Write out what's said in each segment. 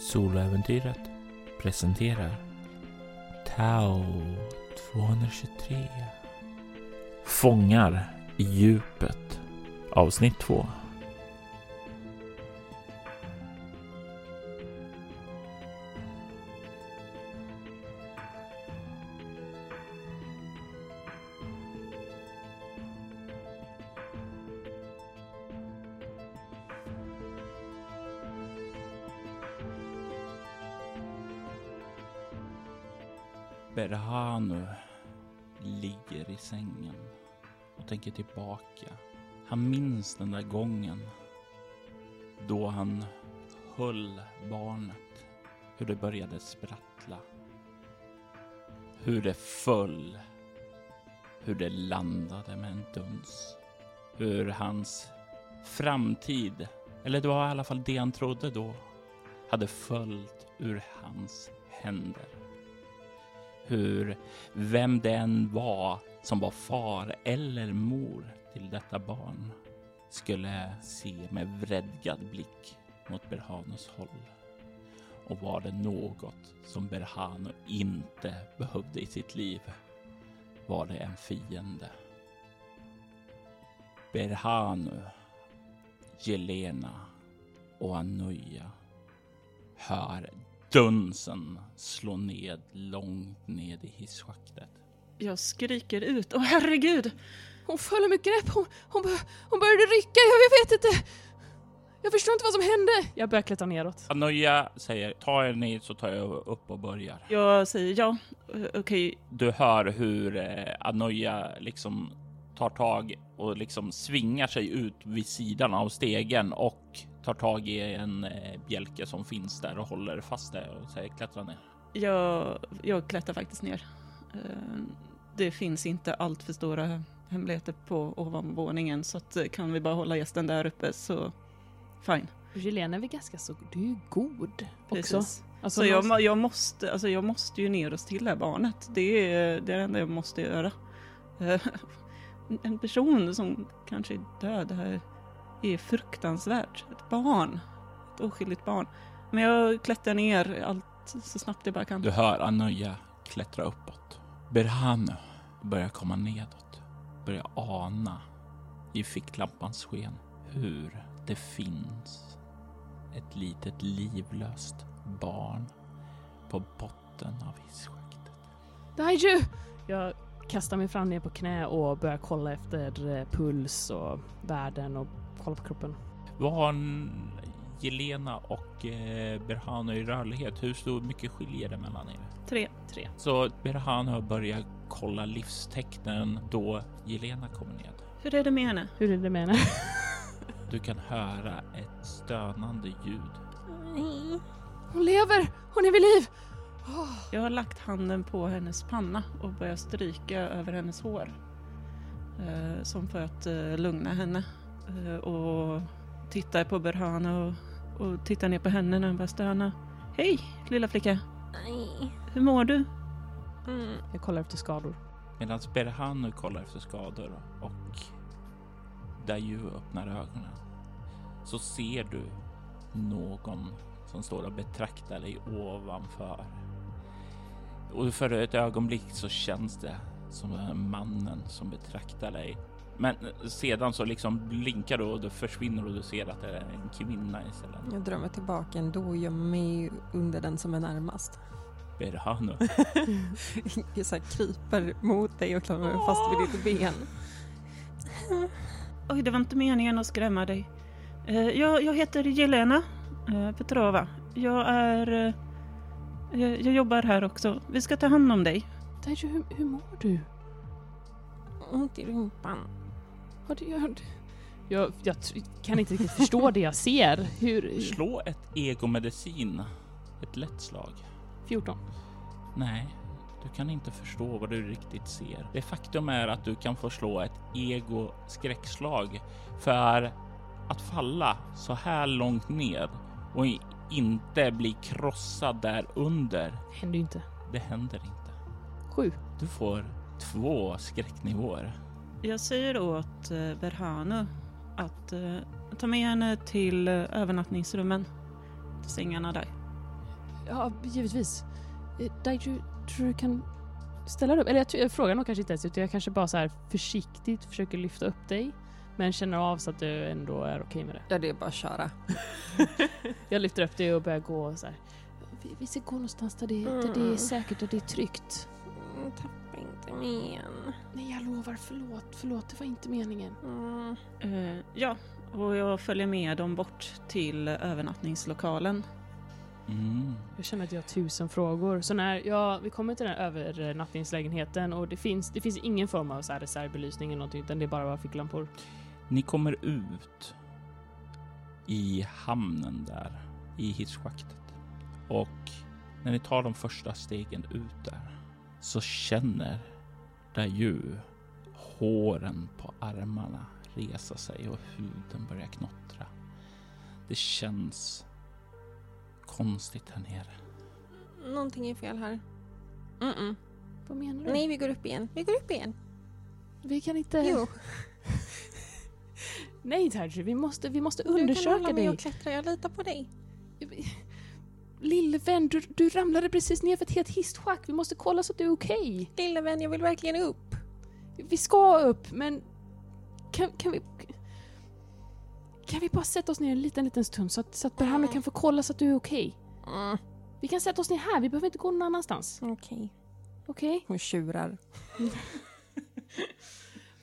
Soloäventyret presenterar Tao 223 Fångar i djupet. Avsnitt 2 tänker tillbaka. Han minns den där gången då han höll barnet. Hur det började sprattla. Hur det föll. Hur det landade med en duns. Hur hans framtid, eller det var i alla fall det han trodde då, hade följt ur hans händer hur vem det än var som var far eller mor till detta barn skulle se med vredgad blick mot Berhanus håll. Och var det något som Berhanu inte behövde i sitt liv var det en fiende. Berhanu, Jelena och Anuja hör dunsen slå ned långt ned i hisschaktet. Jag skriker ut. Åh herregud! Hon föll ur mitt grepp. Hon, hon, bör, hon började rycka. Jag, jag vet inte. Jag förstår inte vad som hände. Jag börjar klättra neråt. Anoja säger ta er ner så tar jag upp och börjar. Jag säger ja. Okej, Du hör hur eh, Anoja liksom tar tag och liksom svingar sig ut vid sidan av stegen och tar tag i en eh, bjälke som finns där och håller fast det och säger klättra ner. jag, jag klättrar faktiskt ner. Eh, Det finns inte allt för stora hemligheter på ovanvåningen så att eh, kan vi bara hålla gästen där uppe så fine. Helena är väl ganska så... Du är ju god också. Precis. Alltså, Så jag, jag, måste, alltså jag måste ju ner stilla barnet. Det är det, är det enda jag måste göra. En person som kanske är död här är fruktansvärt. Ett barn. Ett oskyldigt barn. Men jag klättrar ner allt så snabbt jag bara kan. Du hör Anoja klättra uppåt. Berhanu börjar komma nedåt. Börjar ana i ficklampans sken hur det finns ett litet livlöst barn på botten av hisschaktet. Daiju! Jag kastar mig fram ner på knä och börjar kolla efter eh, puls och värden och kolla på kroppen. Vad har en Jelena och eh, Berhanu i rörlighet? Hur stor mycket skiljer det mellan er? Tre. Tre. Så Berhanu börjar kolla livstecknen då Jelena kommer ned. Hur är det med henne? Hur är det med henne? Du kan höra ett stönande ljud. Hon lever! Hon är vid liv! Jag har lagt handen på hennes panna och börjar stryka över hennes hår. Eh, som för att eh, lugna henne. Eh, och tittar på Berhana och, och tittar ner på henne när hon börjar stöna. Hej lilla flicka, hur mår du? Jag kollar efter skador. Medan Berhanu kollar efter skador och Dayu öppnar ögonen så ser du någon som står och betraktar dig ovanför. Och för ett ögonblick så känns det som mannen som betraktar dig. Men sedan så liksom blinkar du och du försvinner och du ser att det är en kvinna istället. Jag drar mig tillbaka ändå och gömmer mig under den som är närmast. Berhanu. Jag så här kryper mot dig och klamrar mig fast vid ditt ben. Oj, det var inte meningen att skrämma dig. Eh, jag, jag heter Jelena eh, Petrova. Jag är... Jag, jag jobbar här också. Vi ska ta hand om dig. Daiju, hur, hur mår du? Ont i rumpan. Vad gör du? Jag, jag kan inte riktigt förstå det jag ser. Hur... Slå ett egomedicin. Ett lätt slag. 14. Nej, du kan inte förstå vad du riktigt ser. Det faktum är att du kan få slå ett ego skräckslag för att falla så här långt ner och i- inte bli krossad där under. Händer ju inte. Det händer inte. Sju. Du får två skräcknivåer. Jag säger åt eh, Berhanu att eh, ta med henne till eh, övernattningsrummen. Till sängarna där. Ja, givetvis. Eh, Daiju, tror du kan ställa dig upp? Eller jag, tror- jag frågar nog kanske inte ens utan jag kanske bara så här försiktigt försöker lyfta upp dig. Men känner av så att du ändå är okej med det. Ja, det är bara att köra. Jag lyfter upp dig och börjar gå så här. Vi, vi ska gå någonstans där det, där det är Mm. säkert, där det är tryggt. Mm, Tappa inte mig igen. Nej, jag lovar. Förlåt, förlåt. Det var inte meningen. Mm. Eh, ja, och jag följer med dem bort till övernattningslokalen. Mm. Jag känner att jag har tusen frågor. Så när ja, vi kommer till den här övernattningslägenheten och det finns, det finns ingen form av så här reservbelysning eller någonting utan det är bara bara ficklampor. Ni kommer ut i hamnen där, i hisschaktet. Och när ni tar de första stegen ut där så känner där ju håren på armarna resa sig och huden börjar knottra. Det känns konstigt här nere. Någonting är fel här. Mm-mm. Vad menar du? Nej, vi går upp igen. Vi går upp igen. Vi kan inte... Jo, Nej Terji, vi måste, vi måste du kan undersöka hålla mig dig. och klättra. Jag litar på dig. Lille vän, du, du ramlade precis ner för ett helt histschack. Vi måste kolla så att du är okej. Lille vän, jag vill verkligen upp. Vi ska upp, men kan, kan vi... Kan vi bara sätta oss ner en liten, liten stund så att, så att Berhanu kan få kolla så att du är okej? Mm. Vi kan sätta oss ner här, vi behöver inte gå någon annanstans. Okej. Okej? Hon tjurar.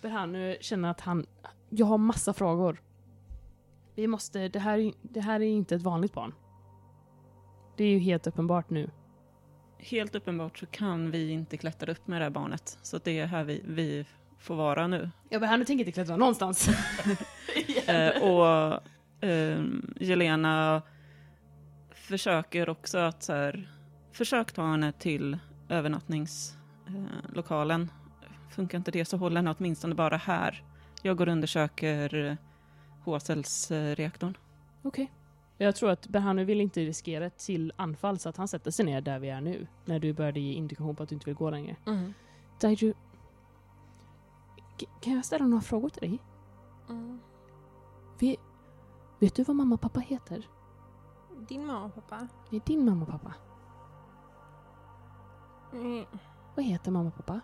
Berhanu känner att han... Jag har massa frågor. Vi måste... Det här, är- det här är inte ett vanligt barn. Det är ju helt uppenbart nu. Helt uppenbart så kan vi inte klättra upp med det här barnet. Så det är här vi, vi får vara nu. Ja, Berhanu tänker inte klättra någonstans. Eh, och eh, Jelena försöker också att så här, försök ta henne till övernattningslokalen. Eh. Funkar inte det så håller henne åtminstone bara här. Jag går och undersöker eh, HSLs-reaktorn. Okej. Jag tror att Berhanu vill inte riskera ett till anfall så att han sätter sig ner där vi är nu. När du började ge indikation på att du inte vill gå längre. Mm. Daiju... Kan jag ställa några frågor till dig? Mm. Vet, vet du vad mamma och pappa heter? Din mamma och pappa? Det är din mamma och pappa. Mm. Vad heter mamma och pappa?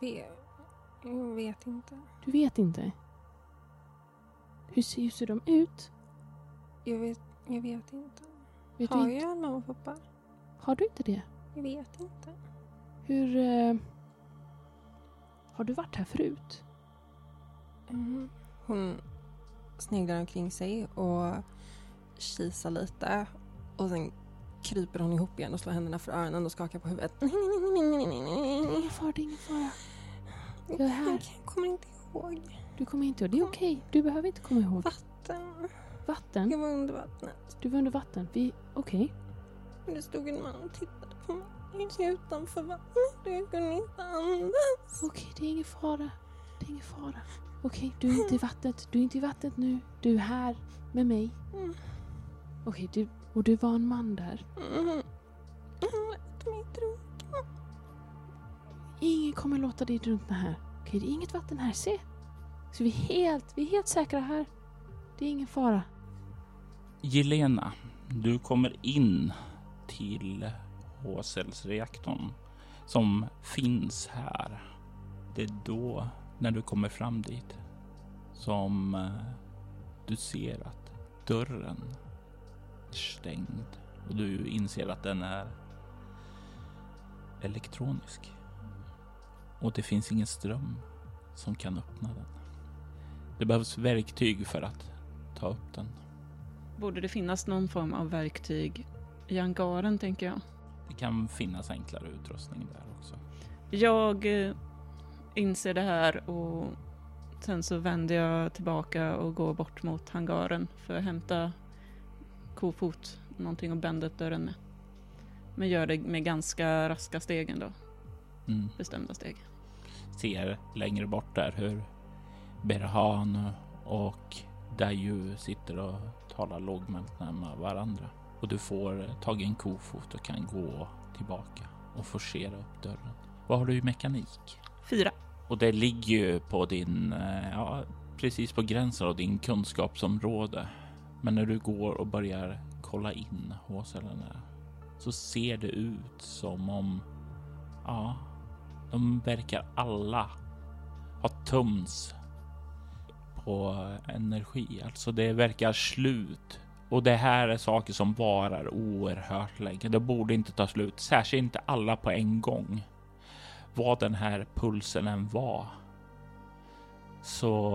Vet, jag vet inte. Du vet inte? Hur ser, hur ser de ut? Jag vet, jag vet inte. Vet Har du inte? jag en mamma och pappa? Har du inte det? Jag vet inte. Hur... Eh, har du varit här förut? Mm. Hon sneglar omkring sig och kisar lite. Och sen kryper hon ihop igen och slår händerna för öronen och skakar på huvudet. Ingen fara, det är ingen fara. Jag är här. Jag kommer inte ihåg. Du kommer inte ihåg. Det är okej. Du behöver inte komma ihåg. Vatten. Vatten? Jag var under vattnet. Du var under vatten. Vi... Okej. Det stod en man och tittade på mig. Utanför vattnet. Jag kunde inte andas. Okej, det är ingen fara. Det är ingen fara. Okej, du är inte i vattnet. Du är inte i vattnet nu. Du är här med mig. Mm. Okej, du... Och du var en man där. Mm. Han lät mig drunkna. Ingen kommer låta dig drunkna här. Okej, det är inget vatten här. Se! Så vi är helt, vi är helt säkra här. Det är ingen fara. Jelena, du kommer in till HSLs-reaktorn som finns här. Det är då, när du kommer fram dit, som eh, du ser att dörren är stängd och du inser att den är elektronisk. Och det finns ingen ström som kan öppna den. Det behövs verktyg för att ta upp den. Borde det finnas någon form av verktyg i hangaren, tänker jag. Det kan finnas enklare utrustning där också. Jag eh, inser det här och sen så vänder jag tillbaka och går bort mot hangaren för att hämta kofot, någonting att bända upp dörren med. Men gör det med ganska raska steg ändå, Mm. bestämda steg. Ser längre bort där hur Berhan och Dayu sitter och talar lågmält med varandra. Och du får tag i en kofot och kan gå tillbaka och forcera upp dörren. Vad har du i mekanik? Fyra. Och det ligger ju på din, eh, ja, precis på gränsen av din kunskapsområde. Men när du går och börjar kolla in hårcellerna så ser det ut som om, ja, de verkar alla ha tömts på energi. Alltså det verkar slut. Och det här är saker som varar oerhört länge. Det borde inte ta slut, särskilt inte alla på en gång. Vad den här pulsen än var så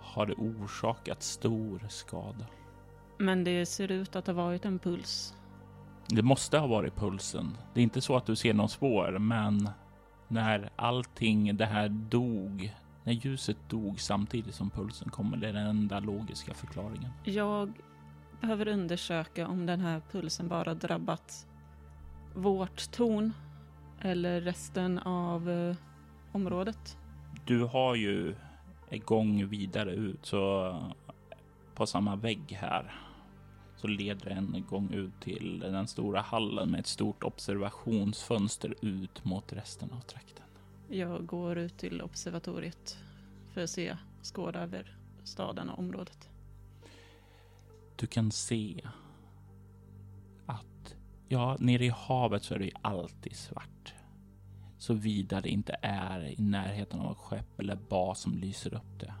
har det orsakat stor skada. Men det ser ut att ha varit en puls. Det måste ha varit pulsen. Det är inte så att du ser någon spår, men när allting det här dog, när ljuset dog samtidigt som pulsen kommer, det är den enda logiska förklaringen. Jag behöver undersöka om den här pulsen bara drabbat vårt torn eller resten av eh, området. Du har ju en gång vidare ut, så på samma vägg här så leder en gång ut till den stora hallen med ett stort observationsfönster ut mot resten av trakten. Jag går ut till observatoriet för att se, skåda över staden och området. Du kan se att ja, nere i havet så är det alltid svart. Såvida det inte är i närheten av ett skepp eller bas som lyser upp det.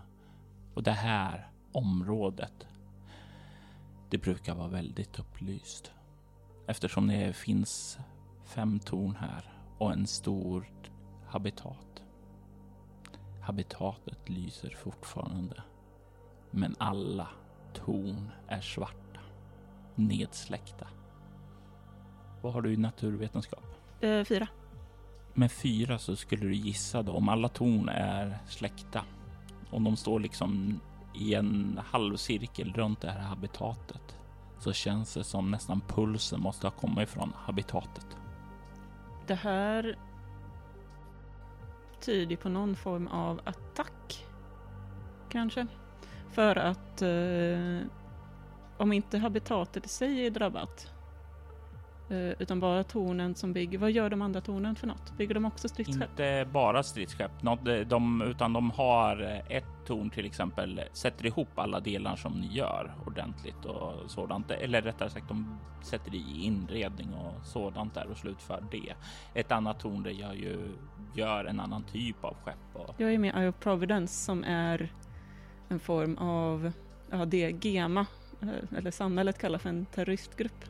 Och det här området, det brukar vara väldigt upplyst. Eftersom det finns fem torn här och en stor habitat. Habitatet lyser fortfarande. Men alla torn är svarta. Nedsläckta. Vad har du i naturvetenskap? Eh, fyra. Med fyra så skulle du gissa då om alla torn är släckta. Om de står liksom i en halvcirkel runt det här habitatet så känns det som nästan pulsen måste ha kommit från habitatet. Det här tyder på någon form av attack. Kanske. För att eh, om inte habitatet i sig är drabbat utan bara tornen som bygger. Vad gör de andra tornen för något? Bygger de också stridsskepp? Inte bara stridsskepp, något, de, utan de har ett torn till exempel, sätter ihop alla delar som ni gör ordentligt och sådant. Eller rättare sagt, de sätter i inredning och sådant där och slutför det. Ett annat torn det gör ju gör en annan typ av skepp. Och... Jag är med Eye of Providence som är en form av, ja det GEMA, eh, eller samhället kallar för en terroristgrupp.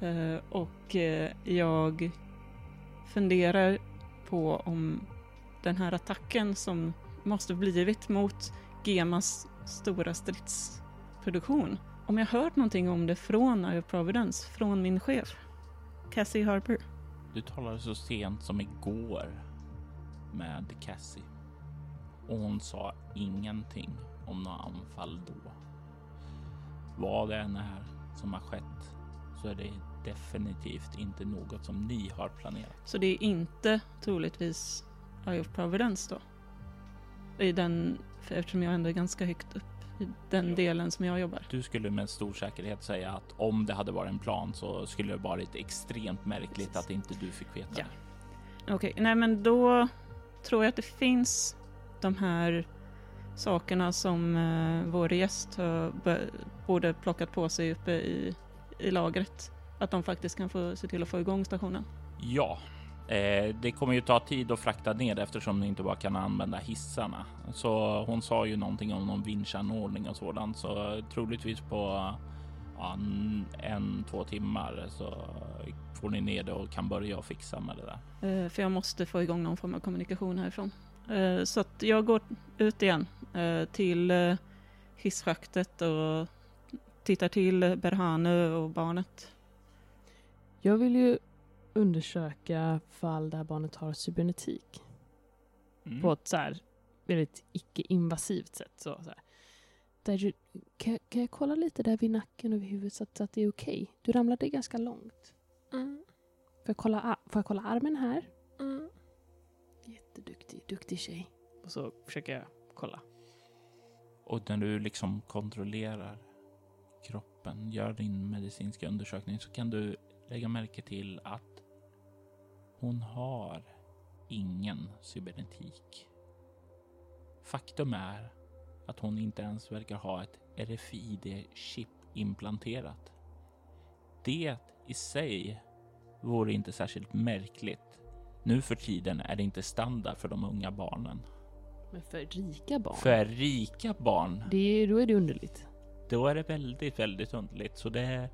Eh, och eh, jag funderar på om den här attacken som måste blivit mot GEMAs stora stridsproduktion. Om jag hört någonting om det från Eye of Providence, från min chef, Cassie Harper. Du talade så sent som igår med Cassie och hon sa ingenting om några anfall då. Vad det än är som har skett så är det definitivt inte något som ni har planerat. Så det är inte troligtvis Eye of Providence då? I den, eftersom jag ändå är ganska högt upp i den delen som jag jobbar. Du skulle med stor säkerhet säga att om det hade varit en plan så skulle det varit extremt märkligt att inte du fick veta Ja. det. Okej, nej men då tror jag att det finns de här sakerna som eh, vår gäst har borde plockat på sig uppe i, i lagret. Att de faktiskt kan få se till att få igång stationen. Ja, eh, det kommer ju ta tid att frakta ner eftersom ni inte bara kan använda hissarna. Så hon sa ju någonting om någon vinschanordning och sådant, så troligtvis på ja, en, två timmar så får ni ner det och kan börja och fixa med det där. Eh, för jag måste få igång någon form av kommunikation härifrån. Eh, så att jag går ut igen eh, till eh, hisschaktet och tittar till Berhanu och barnet. Jag vill ju undersöka fall där barnet har cybernetik Mm. på ett så här väldigt icke-invasivt sätt. Så, så här. Där du, kan, kan jag kolla lite där vid nacken och vid huvudet så att, så att det är okej? Du ramlade ganska långt. Mm, Får jag kolla, får jag kolla armen här? mm. Jätteduktig, duktig tjej. Och så försöker jag kolla. Och när du liksom kontrollerar kroppen, gör din medicinska undersökning så kan du lägga märke till att hon har ingen cybernetik. Faktum är att hon inte ens verkar ha ett RFID-chip implanterat. Det i sig vore inte särskilt märkligt. Nu för tiden är det inte standard för de unga barnen. Men för rika barn? För rika barn, Det är, då är det underligt. då är det väldigt, väldigt underligt. Så det är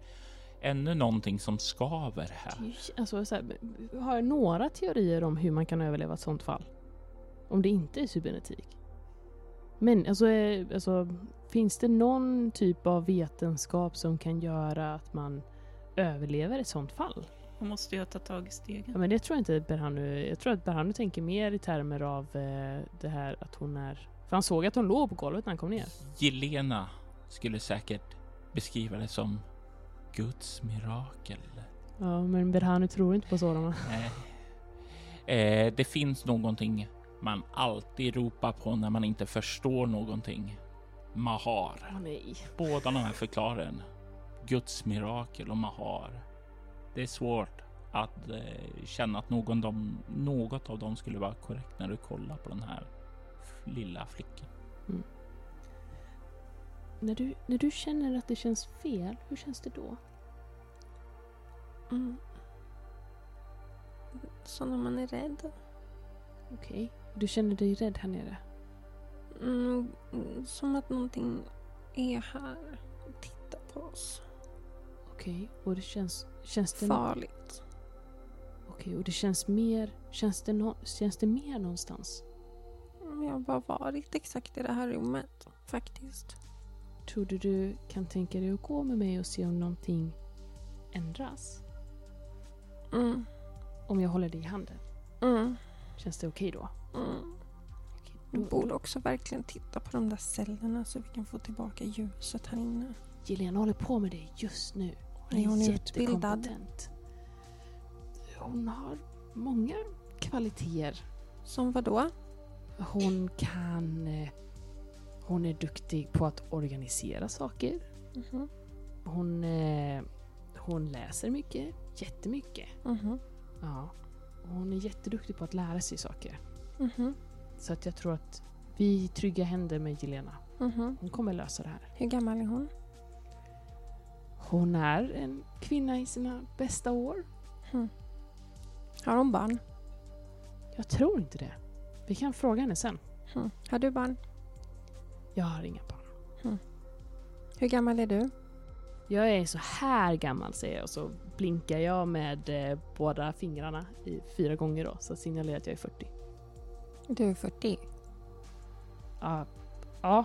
ännu någonting som skaver här. Alltså, så här, har jag några teorier om hur man kan överleva ett sånt fall? Om det inte är cybernetik? Men alltså, eh, alltså, finns det någon typ av vetenskap som kan göra att man överlever ett sånt fall? Hon måste ju ta tag i Ja, stegen. men det tror jag inte Berhanu... Jag tror att Berhanu tänker mer i termer av eh, det här att hon är... För han såg att hon låg på golvet när han kom ner. Jelena skulle säkert beskriva det som Guds mirakel. Ja, men Berhanu tror inte på sådana. Nej. Eh, det finns någonting man alltid ropar på när man inte förstår någonting. Mahar. Åh nej. Båda de här förklarar Guds mirakel och Mahar. Det är svårt att eh, känna att någon dem, något av dem skulle vara korrekt när du kollar på den här lilla flickan. När du, när du känner att det känns fel, hur känns det då? Mm. Så när man är rädd. Okej. Du känner dig rädd här nere? Mm, som att någonting är här och tittar på oss. Okej. Och det känns... Känns det... Farligt. Okej, och det känns mer... Känns det, nå känns det mer någonstans? Mm, Jag har bara varit exakt i det här rummet. Faktiskt. Tror du du kan tänka dig att gå med mig och se om någonting ändras? Mm. Om jag håller dig i handen? Mm. Känns det okej då? Mm. Okej, Vi då- borde också verkligen titta på de där cellerna så vi kan få tillbaka ljuset här inne. Jelena håller på med det just nu. Hon Är hon utbildad? jättekompetent. Hon har många kvaliteter. Som vad då? Hon kan... Hon är duktig på att organisera saker. Mhm. Hon, eh, hon läser mycket. Jättemycket. Mhm. Ja. Och Hon är jätteduktig på att lära sig saker. Mhm. Så att jag tror att vi är trygga händer med Jelena. Mhm. Hon kommer lösa det här. Hur gammal är hon? Hon är en kvinna i sina bästa år. Har hon barn? Jag tror inte det. Vi kan fråga henne sen. Mhm. Har du barn? Jag har inga barn. Hur gammal är du? Jag är så här gammal säger jag och så blinkar jag med eh, båda fingrarna i fyra gånger då så signalerar att jag är 40. Du är 40. Ja. Ja.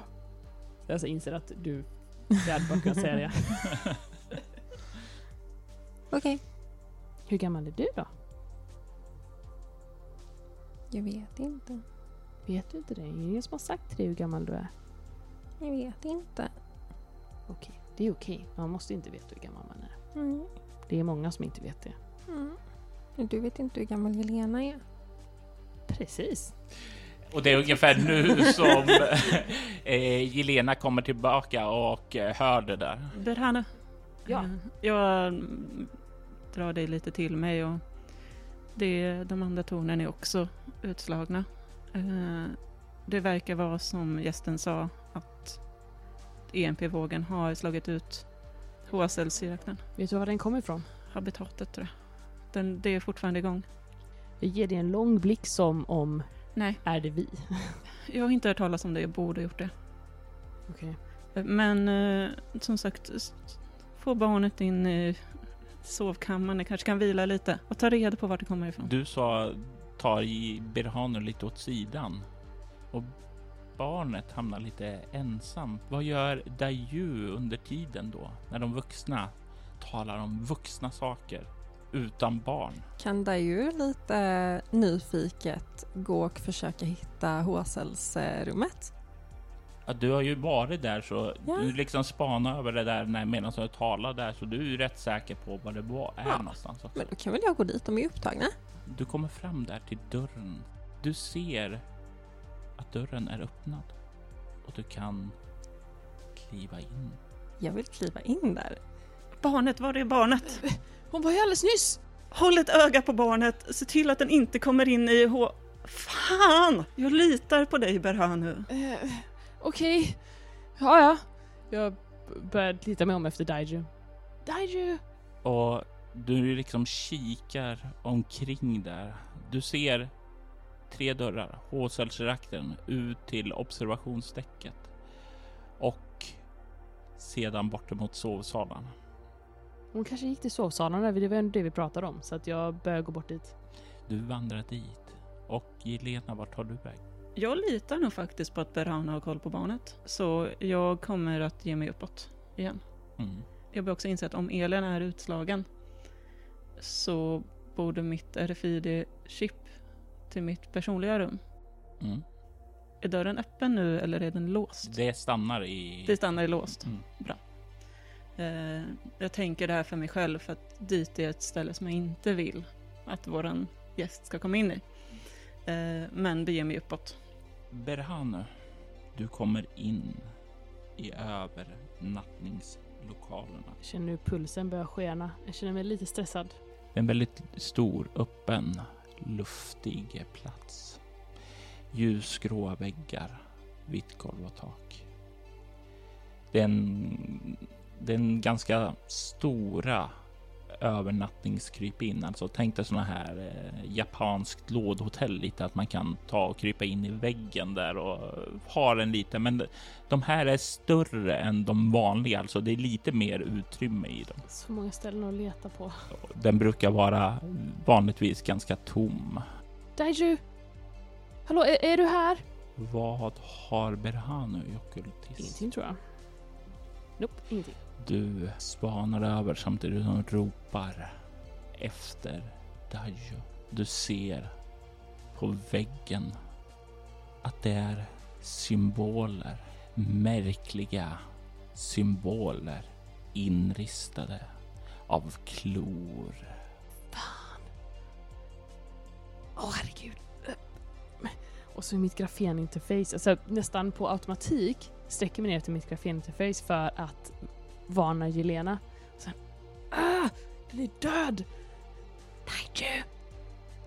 Jag alltså inser att du jag hade bara kunnat säga det. Okej. Hur gammal är du då? Jag vet inte. Vet du inte det? Ingen som har sagt till dig hur gammal du är? Jag vet inte. Okej, det är okej. Man måste inte veta hur gammal man är. Mm. Det är många som inte vet det. Mm. Du vet inte hur gammal Jelena är. Precis. Och det är ungefär nu som eh, Jelena kommer tillbaka och eh, hör det där. Berhane. Ja. Eh, Jag drar dig lite till mig och det, de andra tornen är också utslagna. Eh, Det verkar vara som gästen sa EMP-vågen har slagit ut HSL-reaktorn. Vet du var den kommer ifrån? Habitatet tror jag. Den, det är fortfarande igång. Jag ger dig en lång blick som om, Nej, är det vi? jag har inte hört talas om det. Jag borde ha gjort det. Okej. Eh, Men eh, som sagt, få barnet in i sovkammaren. Det kanske kan vila lite och ta reda på vart det kommer ifrån. Du sa tar i Berhanu lite åt sidan och barnet hamnar lite ensam. Vad gör Dayu under tiden då? När de vuxna talar om vuxna saker utan barn. Kan Dayu lite nyfiket gå och försöka hitta HSLs-rummet? Ja, du har ju varit där så Ja. du liksom spanar över det där när medan du talar där så du är ju rätt säker på vad det var, är Ja. någonstans. Också. Men då kan väl jag gå dit, de är upptagna. Du kommer fram där till dörren. Du ser att dörren är öppnad och du kan kliva in. Jag vill kliva in där. Barnet, var är barnet? Hon var ju alldeles nyss! Håll ett öga på barnet. Se till att den inte kommer in i H... Fan! Jag litar på dig Berhanu. Eh, Okej. Ja, ja. Jag börjar lita mig om efter Daiju. Daiju! Och du liksom kikar omkring där. Du ser tre dörrar, hålcellsreaktorn ut till observationsdäcket och sedan bort mot sovsalen. Hon kanske gick till sovsalen, det var ändå det vi pratade om. Så att jag börjar gå bort dit. Du vandrar dit och Jelena, vart tar du väg? Jag litar nog faktiskt på att Berhana har koll på barnet. Så jag kommer att ge mig uppåt igen. Mm. Jag bör också inse att om elen är utslagen så borde mitt RFID-chip till mitt personliga rum. Mm. Är dörren öppen nu eller är den låst? Det stannar i... Det stannar i låst. Mm. Eh, jag tänker det här för mig själv för att dit är ett ställe som jag inte vill att våran gäst ska komma in i. Eh, men beger mig uppåt. Berhanu, du kommer in i övernattningslokalerna. Jag känner hur pulsen börjar skena. Jag känner mig lite stressad. Det är en väldigt stor, öppen, luftig plats. Ljusgråa väggar, vitt golv och tak. Den, den ganska stora övernattningskrypin. Alltså tänk dig sådana här eh, japanskt lådhotell lite att man kan ta och krypa in i väggen där och ha den lite. Men de här är större än de vanliga, alltså det är lite mer utrymme i dem. Så många ställen att leta på. Den brukar vara vanligtvis ganska tom. Daiju! Hallå, är, är du här? Vad har Berhanu i ockultism? Ingenting tror jag. Nope, ingenting. Du spanar över samtidigt som du ropar efter Dajo. Du ser på väggen att det är symboler, märkliga symboler inristade av klor. Fan. Åh herregud. Och så mitt grafeninterface, alltså nästan på automatik sträcker mig ner till mitt grafeninterface för att varna Jelena. Sen, ah! Den är död! Daiju!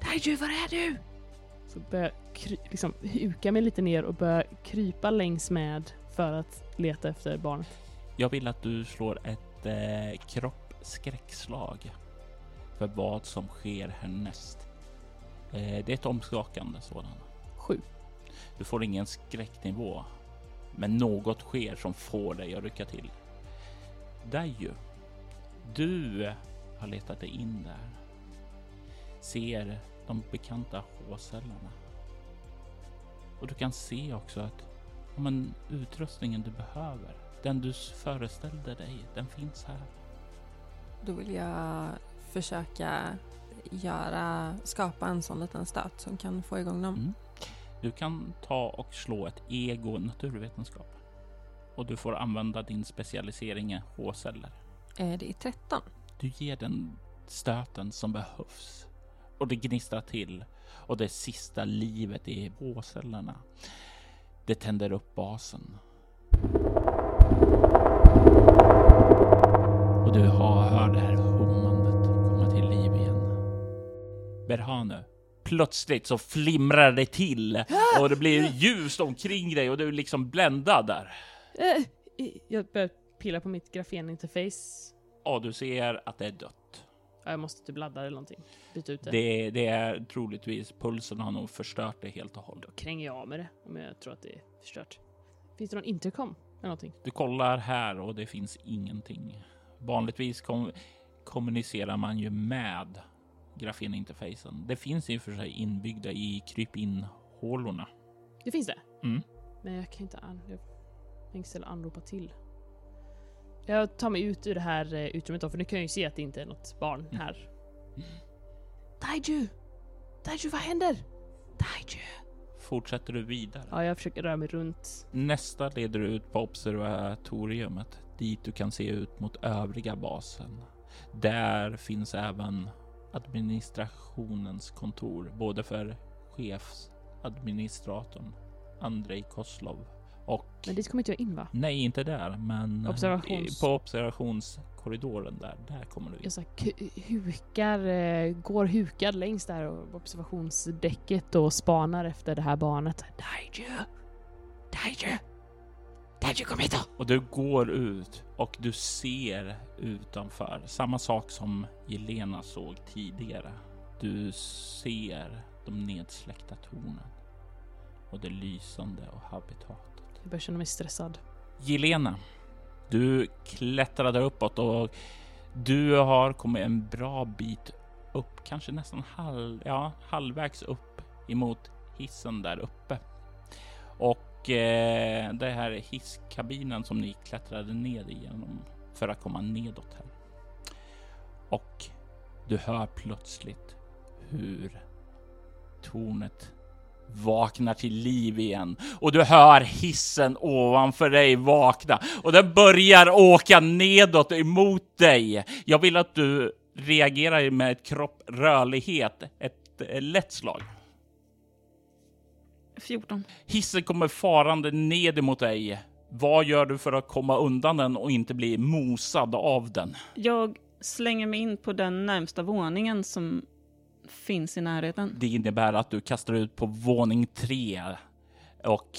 Daiju, var är du? Så börjar jag liksom huka mig lite ner och börja krypa längs med för att leta efter barnet. Jag vill att du slår ett eh, kroppsskräckslag för vad som sker härnäst. Eh, det är ett omskakande sådant. Sju. Du får ingen skräcknivå, men något sker som får dig att rycka till. Daiju, du har letat dig in där. Ser de bekanta H-cellerna. Och du kan se också att ja, men, utrustningen du behöver, den du föreställde dig, den finns här. Då vill jag försöka göra, skapa en sån liten stöt som kan få igång dem. Mm. Du kan ta och slå ett ego naturvetenskap. Och du får använda din specialisering i H-celler. Eh, Det är 13. Du ger den stöten som behövs. Och det gnistrar till. Och det sista livet i H-cellerna. Det tänder upp basen. Och du har, hör det här hummandet komma till liv igen. Berhanu, plötsligt så flimrar det till och det blir ljust omkring dig och du är liksom bländad där. Eh, jag börjar pilla på mitt grafeninterface. Och du ser att det är dött. Ja, jag måste typ ladda eller någonting. Byta ut det. Det, det är troligtvis pulsen har nog förstört det helt och hållet. Då kränger jag av med det om jag tror att det är förstört. Finns det någon intercom eller någonting? Du kollar här och det finns ingenting. Vanligtvis kom, kommunicerar man ju med grafeninterfacen. Det finns i och för sig inbyggda i krypin-hålorna. Det finns det? Mm. Men jag kan inte an... Jag kan inte ställa anropa till. Jag tar mig ut ur det här eh, utrymmet då, för nu kan jag ju se att det inte är något barn Mm. här. Daiju! Daiju, vad händer? Daiju! Fortsätter du vidare? Ja, jag försöker röra mig runt. Nästa leder ut på observatoriumet dit du kan se ut mot övriga basen. Där finns även administrationens kontor, både för chefsadministratorn Andrei Koslov och Men dit kommer inte jag in va? nej, inte där, men Observations- i- på observationskorridoren där. Där kommer du in. Jag så hukar, eh, går hukad längs där och observationsdäcket och spanar efter det här barnet. Daiju! Daiju! Tanji kom hit då! Och du går ut och du ser utanför samma sak som Jelena såg tidigare. Du ser de nedsläckta tornen och det lysande och habitatet. Jag börjar känna mig stressad. Jelena, du klättrade uppåt och du har kommit en bra bit upp, kanske nästan halv, ja, halvvägs upp emot hissen där uppe. Och eh, det här hisskabinen som ni klättrade ner igenom för att komma nedåt här. Och du hör plötsligt hur tornet vaknar till liv igen och du hör hissen ovanför dig vakna och den börjar åka nedåt emot dig. Jag vill att du reagerar med ett kropp rörlighet, ett lätt slag. 14. Hissen kommer farande ned emot dig. Vad gör du för att komma undan den och inte bli mosad av den? Jag slänger mig in på den närmsta våningen som finns i närheten. Det innebär att du kastar ut på våning tre och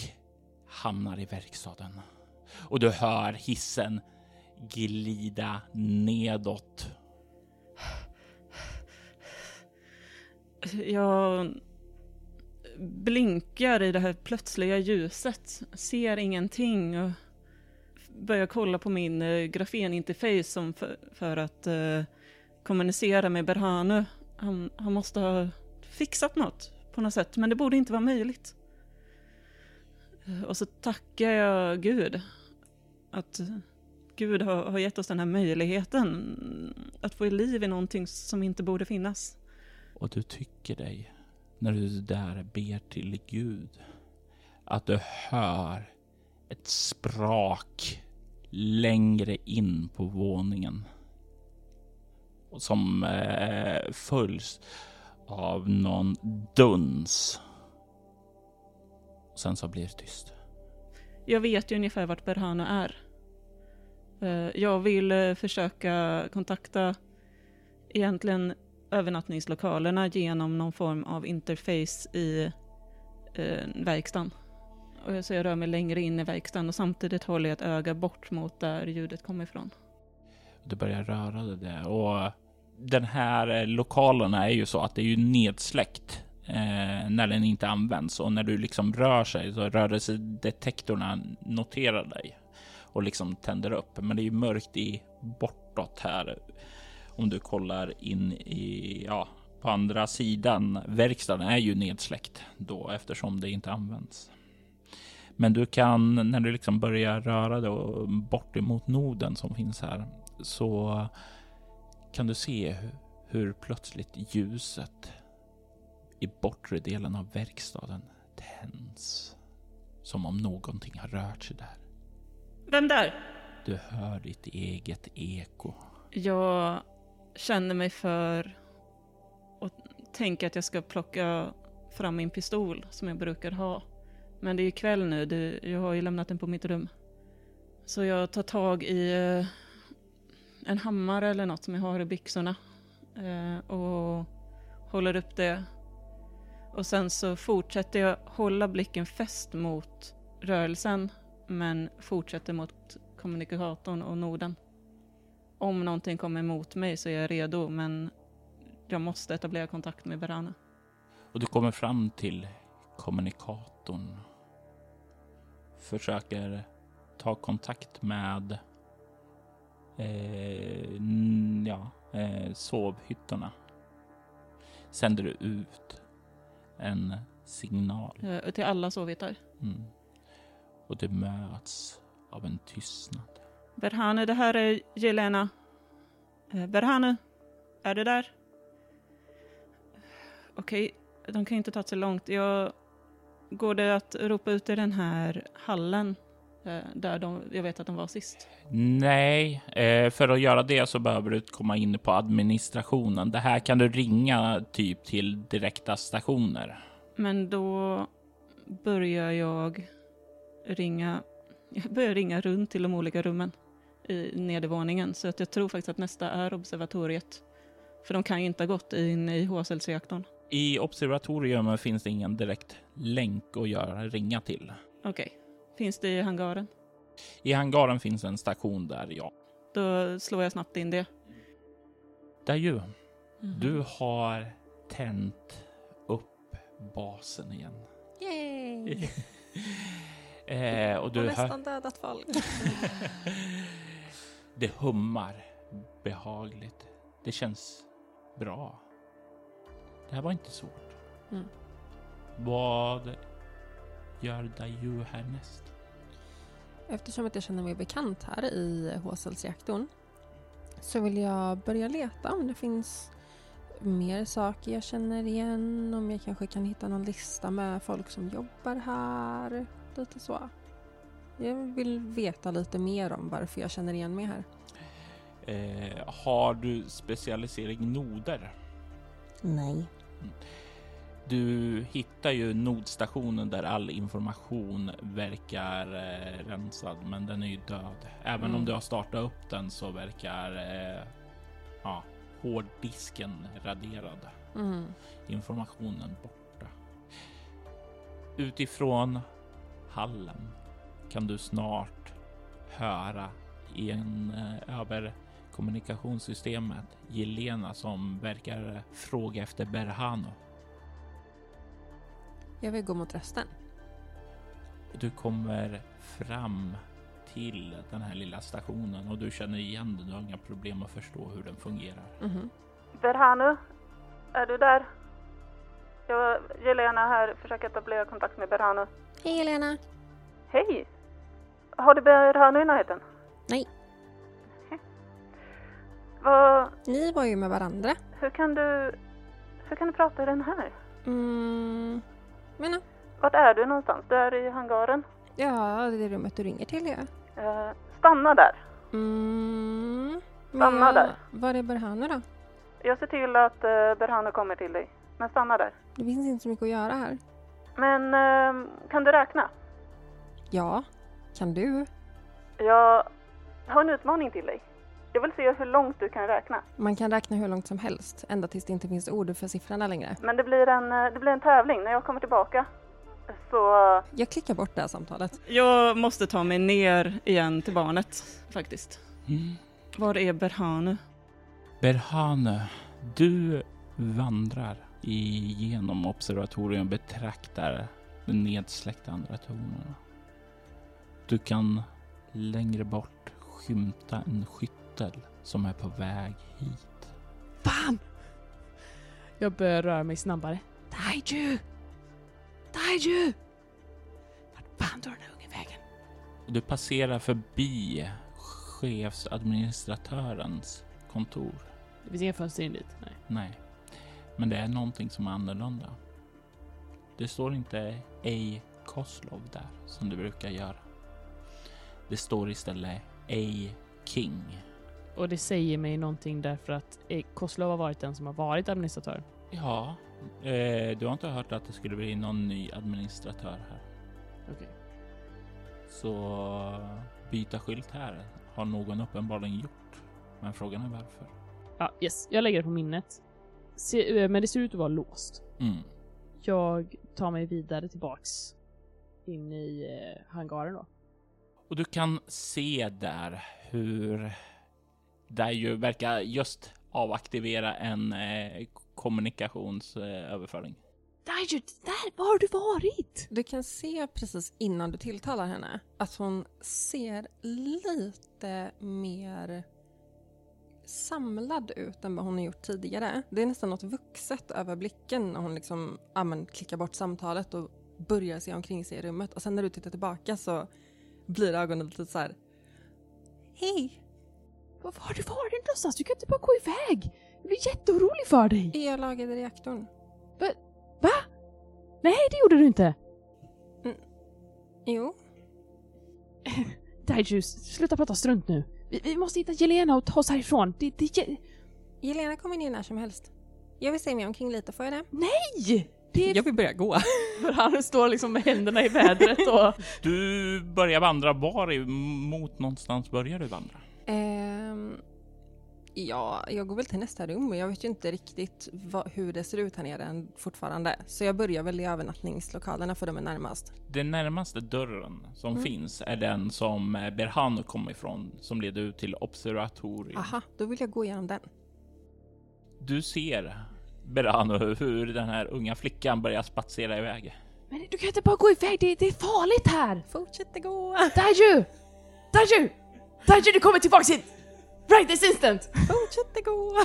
hamnar i verkstaden. Och du hör hissen glida nedåt. Jag blinkar i det här plötsliga ljuset, ser ingenting och börjar kolla på min eh, grafeninterface som för, för att eh, kommunicera med Berhanu. Han, han måste ha fixat något på något sätt, men det borde inte vara möjligt. Eh, och så tackar jag Gud att Gud har, har gett oss den här möjligheten att få liv i någonting som inte borde finnas. Och du tycker dig, när du där ber till Gud, att du hör ett sprak längre in på våningen. Som eh, följs av någon duns. Och sen så blir det tyst. Jag vet ju ungefär vart Berhanu är. Eh, Jag vill eh, försöka kontakta egentligen övernattningslokalerna genom någon form av interface i eh, verkstaden. Och så jag rör mig längre in i verkstaden och samtidigt håller jag ett öga bort mot där ljudet kommer ifrån. Du börjar röra dig där och den här eh, lokalen är ju så att det är ju nedsläckt eh, när den inte används och när du liksom rör sig så rörelsedetektorerna noterar dig och liksom tänder upp. Men det är ju mörkt i bortåt här om du kollar in i ja, på andra sidan. Verkstaden är ju nedsläckt då eftersom det inte används. Men du kan när du liksom börjar röra dig bort emot noden som finns här så kan du se hur, plötsligt ljuset i bortre delen av verkstaden tänds. Som om någonting har rört sig där. Vem där? Du hör ditt eget eko. Jag känner mig för och tänker att jag ska plocka fram min pistol som jag brukar ha. Men det är ju kväll nu, jag har ju lämnat den på mitt rum. Så jag tar tag i eh, en hammare eller något som jag har i byxorna eh, och håller upp det. Och sen så fortsätter jag hålla blicken fäst mot rörelsen men fortsätter mot kommunikatorn och noden. Om någonting kommer emot mig så är jag redo men jag måste etablera kontakt med Berana. Och du kommer fram till kommunikatorn. Försöker ta kontakt med eh, ja, eh, sovhytterna. Sänder du ut en signal. Eh, till alla sovjättar. Mm. Och det möts av en tystnad. Berhane, det här är Jelena. Eh, Berhane, är det där? Okej, de kan inte ta sig långt. Jag, går det att ropa ut i den här hallen eh, där de, jag vet att de var sist? Nej, eh, för att göra det så behöver du komma in på administrationen. Det här kan du ringa typ till direkta stationer. Men då börjar jag ringa, jag börjar ringa runt till de olika rummen i nedervåningen. Så att jag tror faktiskt att nästa är observatoriet. För de kan ju inte ha gått in i HSLs-reaktorn. I observatorium finns det ingen direkt länk att göra ringa till. Okej, finns det i hangaren? I hangaren finns en station där, ja. Då slår jag snabbt in det. Där ju. Mhm. Du har tänt upp basen igen. Yay! eh, och Och du hör... nästan dödat folk. Det hummar behagligt. Det känns bra. Det här var inte svårt. Mm. Vad gör Dayu härnäst? Eftersom att jag känner mig bekant här i Håselsreaktorn så vill jag börja leta om det finns mer saker jag känner igen. Om jag kanske kan hitta någon lista med folk som jobbar här. Lite så. Jag vill veta lite mer om varför jag känner igen mig här. Eh, har du specialisering noder? Nej. Du hittar ju nodstationen där all information verkar eh, rensad, men den är ju död. Även om Mm. du har startat upp den så verkar eh, ja, hårddisken raderad. Mm. Informationen borta. Utifrån hallen kan du snart höra i en eh, över kommunikationssystemet Jelena som verkar fråga efter Berhano. Jag vill gå mot rösten. Du kommer fram till den här lilla stationen och du känner igen den. Du har inga problem att förstå hur den fungerar. Mhm. Berhanu, är du där? Jag, Jelena här, försöker etablera kontakt med Berhanu. Hej Helena! Hej! Har du Berhanu i närheten? Nej. Vad, Ni var ju med varandra. hur kan du, hur kan du prata i den här? Mm. Men Vart är du någonstans? Du är i hangaren? ja, det är rummet du ringer till ja. Eh, stanna där. Mm. Stanna jag- där. Var är Berhanu då? Jag ser till att uh, Berhanu kommer till dig. Men stanna där. Det finns inte så mycket att göra här. Men eh, kan du räkna? Ja. Kan du? Jag har en utmaning till dig. Jag vill se hur långt du kan räkna. Man kan räkna hur långt som helst, ända tills det inte finns ord för siffrorna längre. Men det blir en, eh, det blir en tävling. När jag kommer tillbaka så... Jag klickar bort det här samtalet. Jag måste ta mig ner igen till barnet faktiskt. Mm. Var är Berhanu? Berhane, du vandrar igenom observatorium och betraktar de nedsläckta andra tonerna. Du kan längre bort skymta en skyttel som är på väg hit. Fan! Jag börjar röra mig snabbare. Daiju! Daiju! Vart fan tar den här ungen vägen? Du passerar förbi chefsadministratörens kontor. Det finns inga fönster in dit. Nej. Nej, men det är någonting som är annorlunda. Det står inte A. Koslov där som det brukar göra. Det står istället A. King. Och det säger mig någonting därför att eh, Koslov har varit den som har varit administratör. Ja, eh, du har inte hört att det skulle bli någon ny administratör här. Okej. Så byta skylt här har någon uppenbarligen gjort. Men frågan är varför. Ja, yes. Jag lägger det på minnet. Se, eh, men det ser ut att vara låst. Mm. Jag tar mig vidare tillbaks in i eh, hangaren då. Och du kan se där hur där ju verkar just avaktivera en eh, kommunikationsöverföring. Daiju, där var har du varit? Du kan se precis innan du tilltalar henne att hon ser lite mer samlad ut än vad hon har gjort tidigare. Det är nästan något vuxet över blicken när hon liksom, ja, men, klickar bort samtalet och börjar se omkring sig i rummet. Och sen när du tittar tillbaka så blir ögonen lite så här. Hej! Var har du varit någonstans? Du kan inte bara gå iväg! Jag blir jätteorolig för dig! Jag lagad i reaktorn? Va? Nej, det gjorde du inte! Jo. Daiju, sluta prata strunt nu. Vi, vi måste hitta Jelena och ta oss härifrån. Det, det, det, Jelena kommer ner när som helst. Jag vill se mig omkring lite, får jag det? nej! Det är Jag vill börja gå. för han står liksom med händerna i vädret och... Du börjar vandra. Var mot någonstans börjar du vandra? Ehm, Ja, jag går väl till nästa rum och jag vet ju inte riktigt vad, hur det ser ut här nere än fortfarande. Så jag börjar väl i övernattningslokalerna för de är närmast. Den närmaste dörren som Mm. finns är den som eh, Berhanu kommer ifrån, som leder ut till observatorium. Aha, då vill jag gå igenom den. Du ser Berhanu hur den här unga flickan börjar spatsera iväg. Men du kan inte bara gå iväg, det, det är farligt här! Fortsätt gå! Daiju! Daiju! Daiju, du kommer tillbaks hit! Right this instant! Fortsätt gå!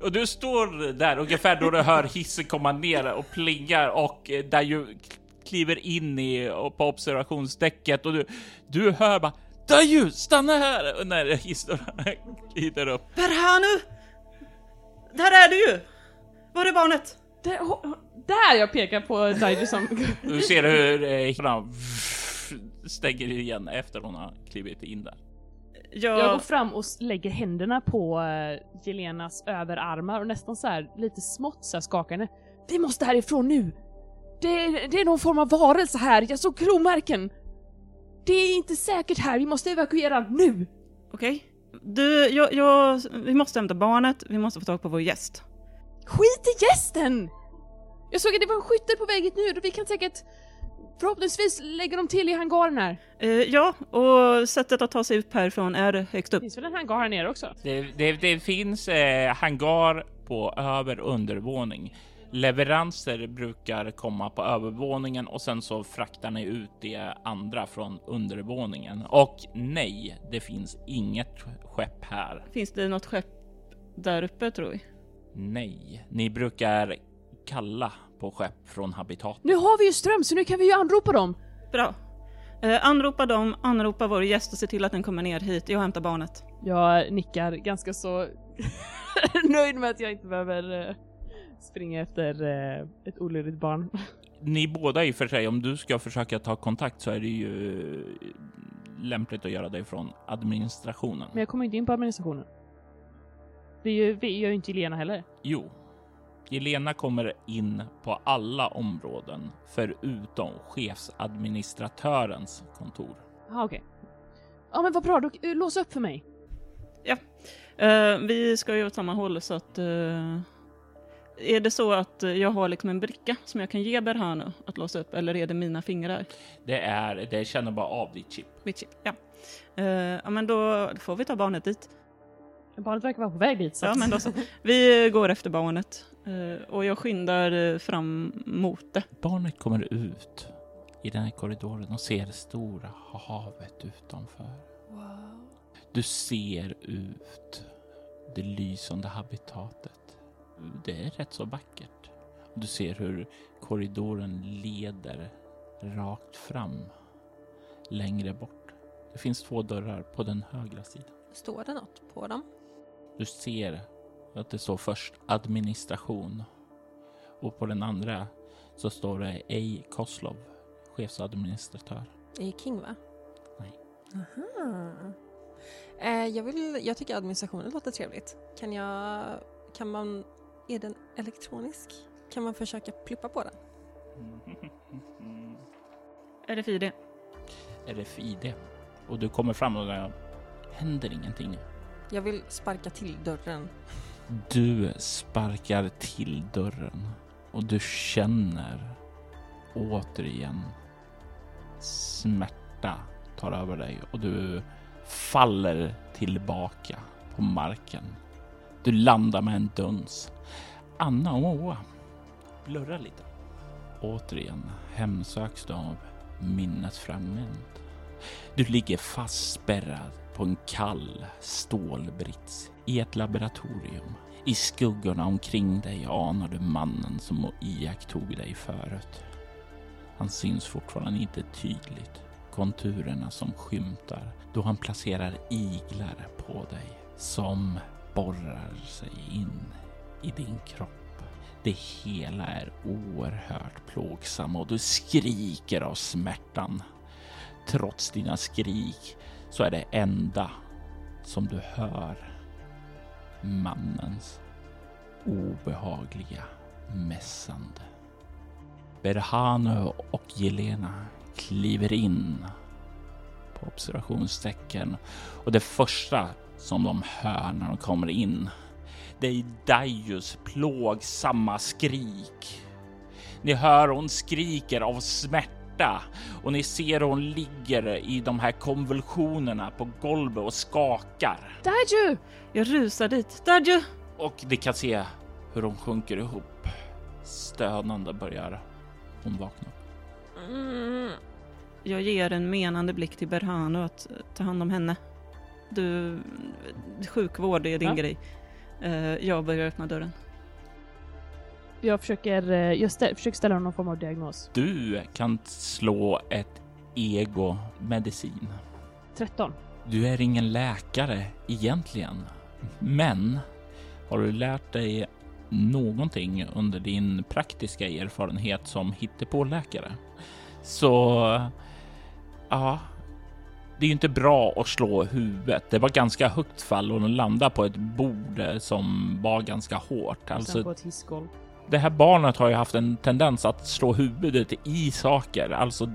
Och du står där ungefär då du hör hissen komma ner och plingar och eh, där ju kliver in i och på observationsdäcket och du, du hör bara Daju, stanna här! Och när hissen glider upp. Berhanu! Där är du ju! Var är barnet? Där, där jag pekar på Daiju som... Du ser hur eh, hissen stänger igen efter hon har klivit in där. Jag, Jag går fram och lägger händerna på uh, Jelenas överarmar och nästan så här lite smått så här skakande. Vi måste härifrån nu! Det är, det är någon form av varelse här, jag såg klomärken! Det är inte säkert här, vi måste evakuera nu! Okej. Du, jag, jag, vi måste hämta barnet, vi måste få tag på vår gäst. Skit i gästen! Jag såg att det var en skyttel på väg hit nu, vi kan säkert förhoppningsvis lägga dem till i hangaren här. Eh, ja, och sättet att ta sig ut härifrån är högst Det upp. finns väl en hangar här nere också? Det, det, det finns eh, hangar på över och undervåning. Leveranser brukar komma på övervåningen och sen så fraktar ni ut det andra från undervåningen. Och nej, det finns inget skepp här. Finns det något skepp där uppe tror vi? Nej, ni brukar kalla på skepp från habitat. Nu har vi ju ström så nu kan vi ju anropa dem! Bra. Eh, anropa dem, anropa vår gäst och se till att den kommer ner hit. Jag hämtar barnet. Jag nickar ganska så nöjd med att jag inte behöver eh, springa efter eh, ett olydigt barn. Ni båda i och för sig, om du ska försöka ta kontakt så är det ju lämpligt att göra det från administrationen. Men jag kommer inte in på administrationen. Det gör, det gör ju inte Elena heller. Jo, Jelena kommer in på alla områden förutom chefsadministratörens kontor. Ja, okej. Ja, men vad bra. Då, eh, lås upp för mig. Eh, vi ska ju åt samma håll så att... eh, är det så att jag har liksom en bricka som jag kan ge Berhanu att låsa upp eller är det mina fingrar? Det är, det känner bara av ditt chip. Mitt chip, ja. Eh, ja men då får vi ta barnet dit. Barnet verkar vara på väg dit. Så Ja men då så. Vi går efter barnet eh, och jag skyndar eh, fram mot det. Barnet kommer ut i den här korridoren och ser det stora havet utanför. Wow. Du ser ut det lysande habitatet. Det är rätt så vackert. Du ser hur korridoren leder rakt fram längre bort. Det finns två dörrar på den högra sidan. Står det något på dem? Du ser att det står först administration och på den andra så står det Ej Koslov, chefsadministratör. Det är King va? Nej. Aha. Eh, jag, vill, jag tycker administrationen låter trevligt. Kan jag... Kan man... Är den elektronisk? Kan man försöka pluppa på den? RFID. RFID. Och du kommer fram och det händer ingenting. Jag vill sparka till dörren. Du sparkar till dörren och du känner återigen smärta tar över dig och du faller tillbaka på marken. Du landar med en duns. Anna och Moa blurrar lite. Återigen hemsöks du av minnet framgent. Du ligger fastspärrad på en kall stålbrits i ett laboratorium. I skuggorna omkring dig anar du mannen som iakttog dig förut. Han syns fortfarande inte tydligt. Konturerna som skymtar då han placerar iglar på dig som borrar sig in i din kropp. Det hela är oerhört plågsamt och du skriker av smärtan. Trots dina skrik så är det enda som du hör mannens obehagliga mässande. Berhanu och Jelena kliver in på observationstecken. Och det första som de hör när de kommer in, det är Daius plågsamma skrik. Ni hör hon skriker av smärta och ni ser hon ligger i de här konvulsionerna på golvet och skakar. Daiju! Jag rusar dit. Dadju! Och ni kan se hur hon sjunker ihop. Stönande börjar hon vakna. Mm. Jag ger en menande blick till Berhanu att eh, ta hand om henne. Du, sjukvård är din Ja. grej. Eh, Jag börjar öppna dörren. Jag försöker, eh, jag stä- försöker ställa någon form av diagnos. Du kan slå ett ego medicin. 13. Du är ingen läkare egentligen, men har du lärt dig någonting under din praktiska erfarenhet som hittepåläkare så ja, det är ju inte bra att slå huvudet. Det var ganska högt fall och den landade på ett bord som var ganska hårt. Alltså, på ett hissgolv. Det här barnet har ju haft en tendens att slå huvudet i saker. Alltså,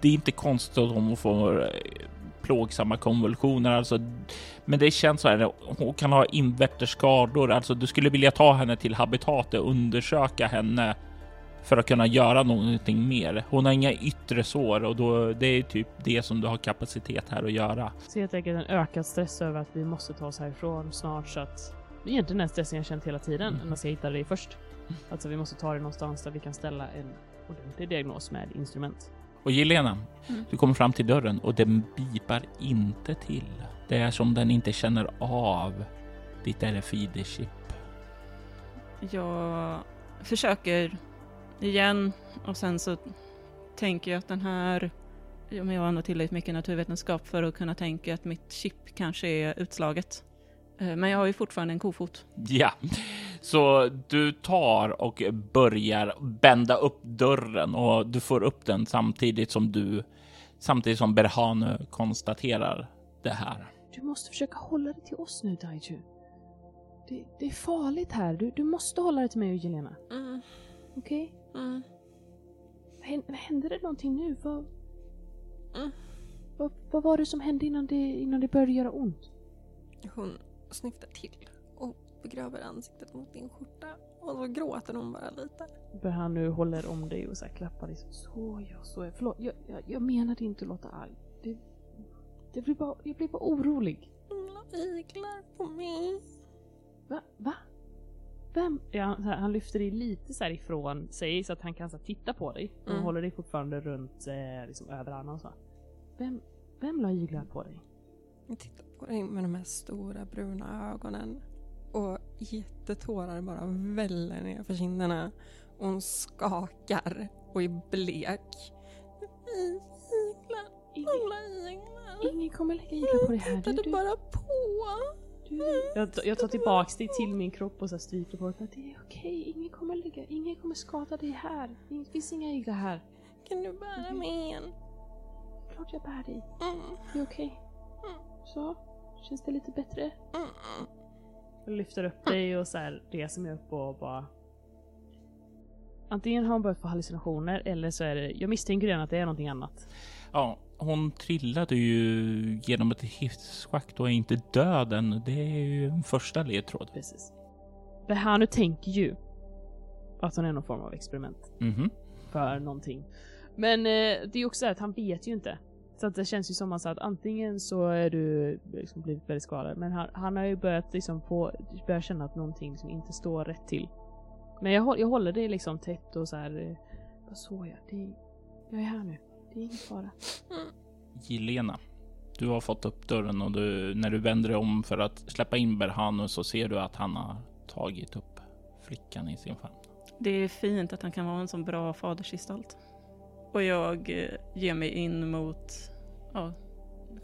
det är inte konstigt att hon får eh, plågsamma konvulsioner. Alltså, men det känns så här. Hon kan ha invärtes skador. Alltså, du skulle vilja ta henne till habitatet och undersöka henne för att kunna göra någonting mer. Hon har inga yttre sår och då det är typ det som du har kapacitet här att göra. Så helt enkelt en ökad stress över att vi måste ta oss härifrån snart så att det är egentligen den stressen jag känt hela tiden Mm. än att jag hittade det först. Alltså vi måste ta det någonstans där vi kan ställa en ordentlig diagnos med instrument. Och Jelena, Mm. du kommer fram till dörren och den bipar inte till. Det är som den inte känner av ditt RFID-chip. Jag försöker igen och sen så tänker jag att den här, ja, men jag har ändå tillräckligt mycket naturvetenskap för att kunna tänka att mitt chip kanske är utslaget. Eh, Men jag har ju fortfarande en kofot. Ja, så du tar och börjar bända upp dörren och du får upp den samtidigt som du samtidigt som Berhanu konstaterar det här. Du måste försöka hålla det till oss nu Daiju. Det, det är farligt här. Du, du måste hålla det till mig och Jelena. Mm. Okej? Mm. Hän- Hände det någonting nu? Vad, Mm. vad, vad var det som hände innan det, innan det började göra ont? Hon snyftar till och begraver ansiktet mot din skjorta och så gråter hon bara lite. Bör han nu håller om dig och så här klappar dig. så- ja, så ja. Förlåt, jag, jag, jag menade inte att låta arg. Det, det blir bara, jag blir bara orolig. Hon iglar på mig. Va? Va? Vem? Ja, här, han lyfter dig lite så här ifrån sig så att han kan så titta på dig. Och Mm. håller dig fortfarande runt eh, liksom, över armen och så. Vem, vem la iglar på dig? Jag tittar på dig med de här stora bruna ögonen och jättetårar bara väller ner för kinderna. Och hon skakar och är blek. Ingen, kommer lägga iglar på dig här. Tittade du, bara på. du. Jag, jag tar tillbaks dig till min kropp och så stryker på dig. Det är okej, ingen kommer lägga, ingen kommer skada dig här. Det finns inga iglar här. Kan du bära mig igen? Klart jag bär dig. Mm, Det är okej. Mm. Så, känns det lite bättre? Mm. Lyfter upp dig och så här reser mig upp och bara... Antingen har hon börjat få hallucinationer eller så är det... Jag misstänker redan att det är någonting annat. Ja, hon trillade ju genom ett hisschakt och är inte död än. Det är ju en första ledtråd. Precis. Nu tänker ju att hon är någon form av experiment Mhm. för någonting. Men eh, det är också så att han vet ju inte. Så att det känns ju som att, att antingen så är du liksom blivit väldigt skadad, men han, han har ju börjat liksom få, börjat känna att någonting som inte står rätt till. Men jag, jag håller det liksom tätt och så här. eh, Vad så jag? Det, jag är här nu. Det är ingen fara. Jelena, du har fått upp dörren och du, när du vänder dig om för att släppa in Berhanu så ser du att han har tagit upp flickan i sin famn. Det är fint att han kan vara en sån bra fadersgestalt. Och jag eh, ger mig in mot ja,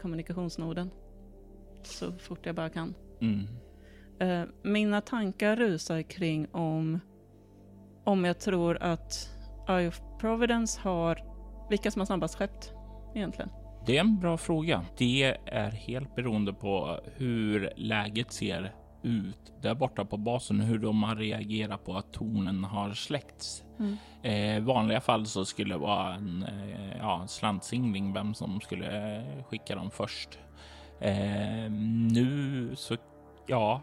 kommunikationsnoden. Så fort jag bara kan. Mm. Eh, mina tankar rusar kring om, om jag tror att Eye of Providence har, vilka som har snabbast skepp egentligen. Det är en bra fråga. Det är helt beroende på hur läget ser ut där borta på basen hur de har reagerat på att tornen har släckts. Mm. Eh, vanliga fall så skulle det vara en eh, ja, slantsingling vem som skulle eh, skicka dem först. Eh, nu så, ja,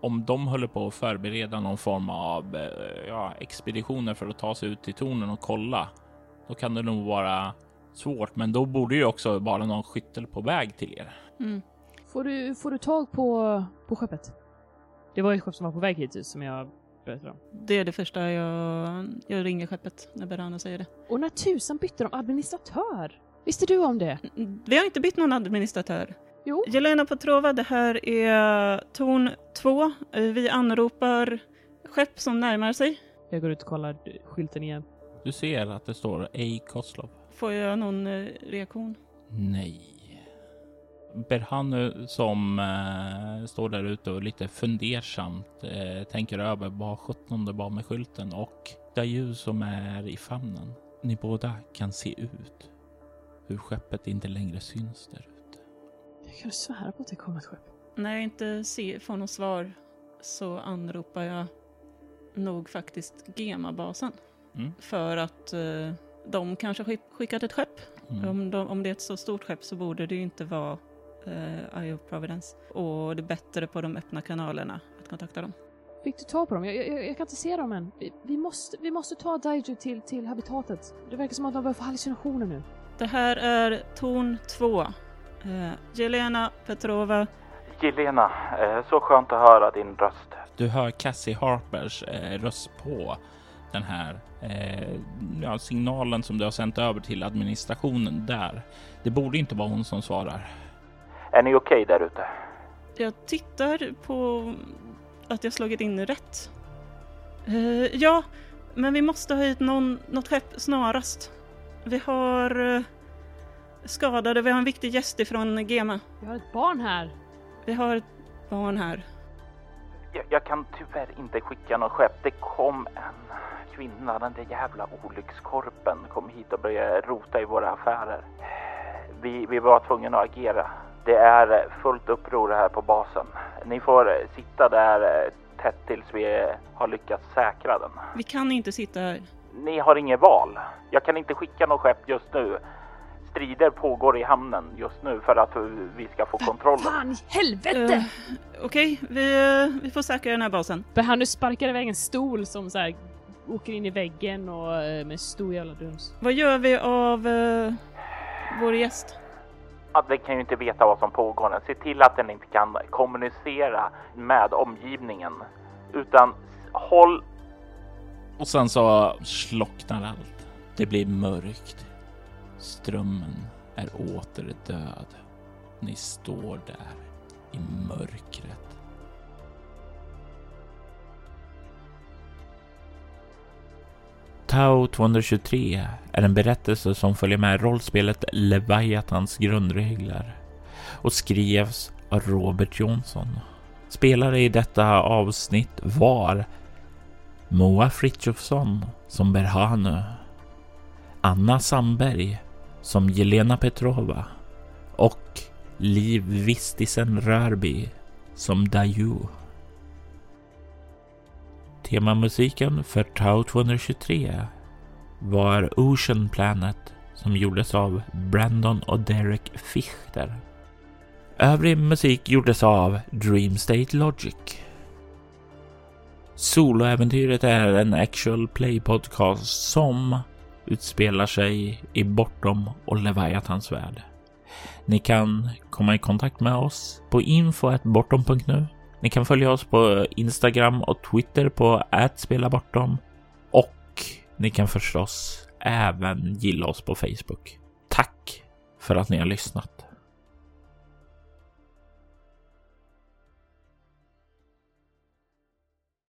om de håller på att förbereda någon form av eh, ja, expeditioner för att ta sig ut till tornen och kolla, då kan det nog vara svårt. Men då borde ju också vara någon skyttel på väg till er. Mm. Får du, får du tag på, på skeppet? Det var ett skepp som var på väg hit som jag berättade om. Det är det första jag, jag ringer skeppet när Berana säger det. Och när tusan bytte de administratör? Visste du om det? Mm, Vi har inte bytt någon administratör. Jo. Jelena Petrova, det här är torn 2. Vi anropar skepp som närmar sig. Jag går ut och kollar skylten igen. Du ser att det står A. Koslov. Får jag någon eh, reaktion? Nej. Berhanu som eh, står där ute och lite fundersamt eh, tänker över vad sjutton det var med skylten och Dayu som är i famnen. Ni båda kan se ut hur skeppet inte längre syns där ute. Jag kan svära på att det kommer ett skepp. När jag inte ser, får något svar så anropar jag nog faktiskt Gema-basen. Mm. För att eh, de kanske skick, skickat ett skepp. Mm. Om, de, om det är ett så stort skepp så borde det ju inte vara eh, Eye of Providence. Och det är bättre på de öppna kanalerna att kontakta dem. Fick du tag på dem? Jag, jag, jag kan inte se dem än. Vi, vi, måste, vi måste ta Daiju till, till habitatet. Det verkar som att de börjar få hallucinationer nu. Det här är torn 2. Eh, Jelena Petrova. Jelena, eh, så skönt att höra din röst. Du hör Cassie Harpers eh, röst på den här eh, ja, signalen som du har sänt över till administrationen där. Det borde inte vara hon som svarar. Är ni okej där ute? Jag tittar på att jag slagit in rätt. Eh, ja, men vi måste ha hit någon, något skepp snarast. Vi har eh, skadade, vi har en viktig gäst ifrån Gema. Vi har ett barn här. Vi har ett barn här. Jag, jag kan tyvärr inte skicka något skepp. Det kom en kvinna, den där jävla olyckskorpen, kom hit och började rota i våra affärer. Vi, vi var tvungna att agera. Det är fullt uppror här på basen. Ni får sitta där tätt tills vi har lyckats säkra den. Vi kan inte sitta här. Ni har inget val. Jag kan inte skicka något skepp just nu. Strider pågår i hamnen just nu för att vi ska få kontrollen. Fan i helvete! Eh, Okej, vi, eh, vi får säkra den här basen. Han nu sparkar iväg en stol som så här åker in i väggen och eh, med stor jävla duns. Vad gör vi av eh, vår gäst? Att den kan ju inte veta vad som pågår. Se till att den inte kan kommunicera med omgivningen. Utan håll... Och sen så slocknar allt. Det blir mörkt. Strömmen är åter död. Ni står där i mörkret. Tau 223 är en berättelse som följer med rollspelet Leviathans grundregler och skrevs av Robert Jonsson. Spelare i detta avsnitt var Moa Frithiofsson som Berhanu, Anna Sandberg som Jelena Petrova och Liv Vistisen Rörby som Dayu. Temamusiken för Tau 223 var Ocean Planet som gjordes av Brandon och Derek Fichter. Övrig musik gjordes av Dream State Logic. Soloäventyret är en actual play podcast som utspelar sig i Bortom och Leviathans värld. Ni kan komma i kontakt med oss på info.bortom.nu. Ni kan följa oss på Instagram och Twitter på @spelabortom och ni kan förstås även gilla oss på Facebook. Tack för att ni har lyssnat.